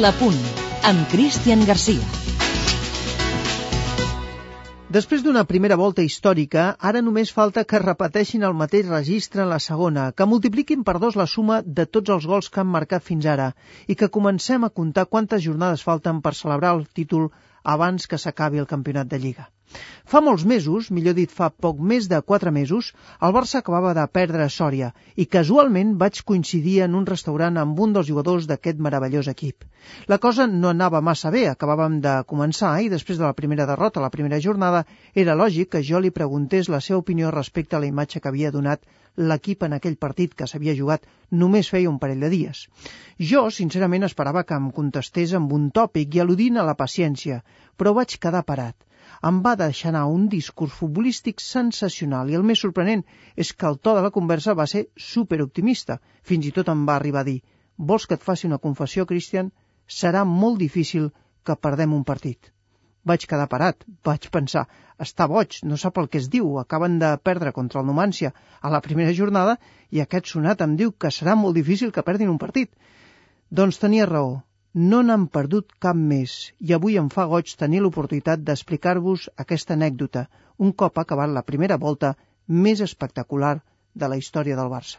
La Punt, amb Cristian Garcia. Després d'una primera volta històrica, ara només falta que repeteixin el mateix registre en la segona, que multipliquin per dos la suma de tots els gols que han marcat fins ara i que comencem a comptar quantes jornades falten per celebrar el títol abans que s'acabi el campionat de Lliga. Fa molts mesos, millor dit fa poc més de quatre mesos, el Barça acabava de perdre a Sòria i casualment vaig coincidir en un restaurant amb un dels jugadors d'aquest meravellós equip. La cosa no anava massa bé, acabàvem de començar i després de la primera derrota, la primera jornada, era lògic que jo li preguntés la seva opinió respecte a la imatge que havia donat l'equip en aquell partit que s'havia jugat només feia un parell de dies. Jo, sincerament, esperava que em contestés amb un tòpic i al·ludint a la paciència, però vaig quedar parat em va deixar anar un discurs futbolístic sensacional i el més sorprenent és que el to de la conversa va ser superoptimista. Fins i tot em va arribar a dir «Vols que et faci una confessió, Cristian? Serà molt difícil que perdem un partit». Vaig quedar parat, vaig pensar, està boig, no sap el que es diu, acaben de perdre contra el Numància a la primera jornada i aquest sonat em diu que serà molt difícil que perdin un partit. Doncs tenia raó, no n'han perdut cap més i avui em fa goig tenir l'oportunitat d'explicar-vos aquesta anècdota un cop acabat la primera volta més espectacular de la història del Barça.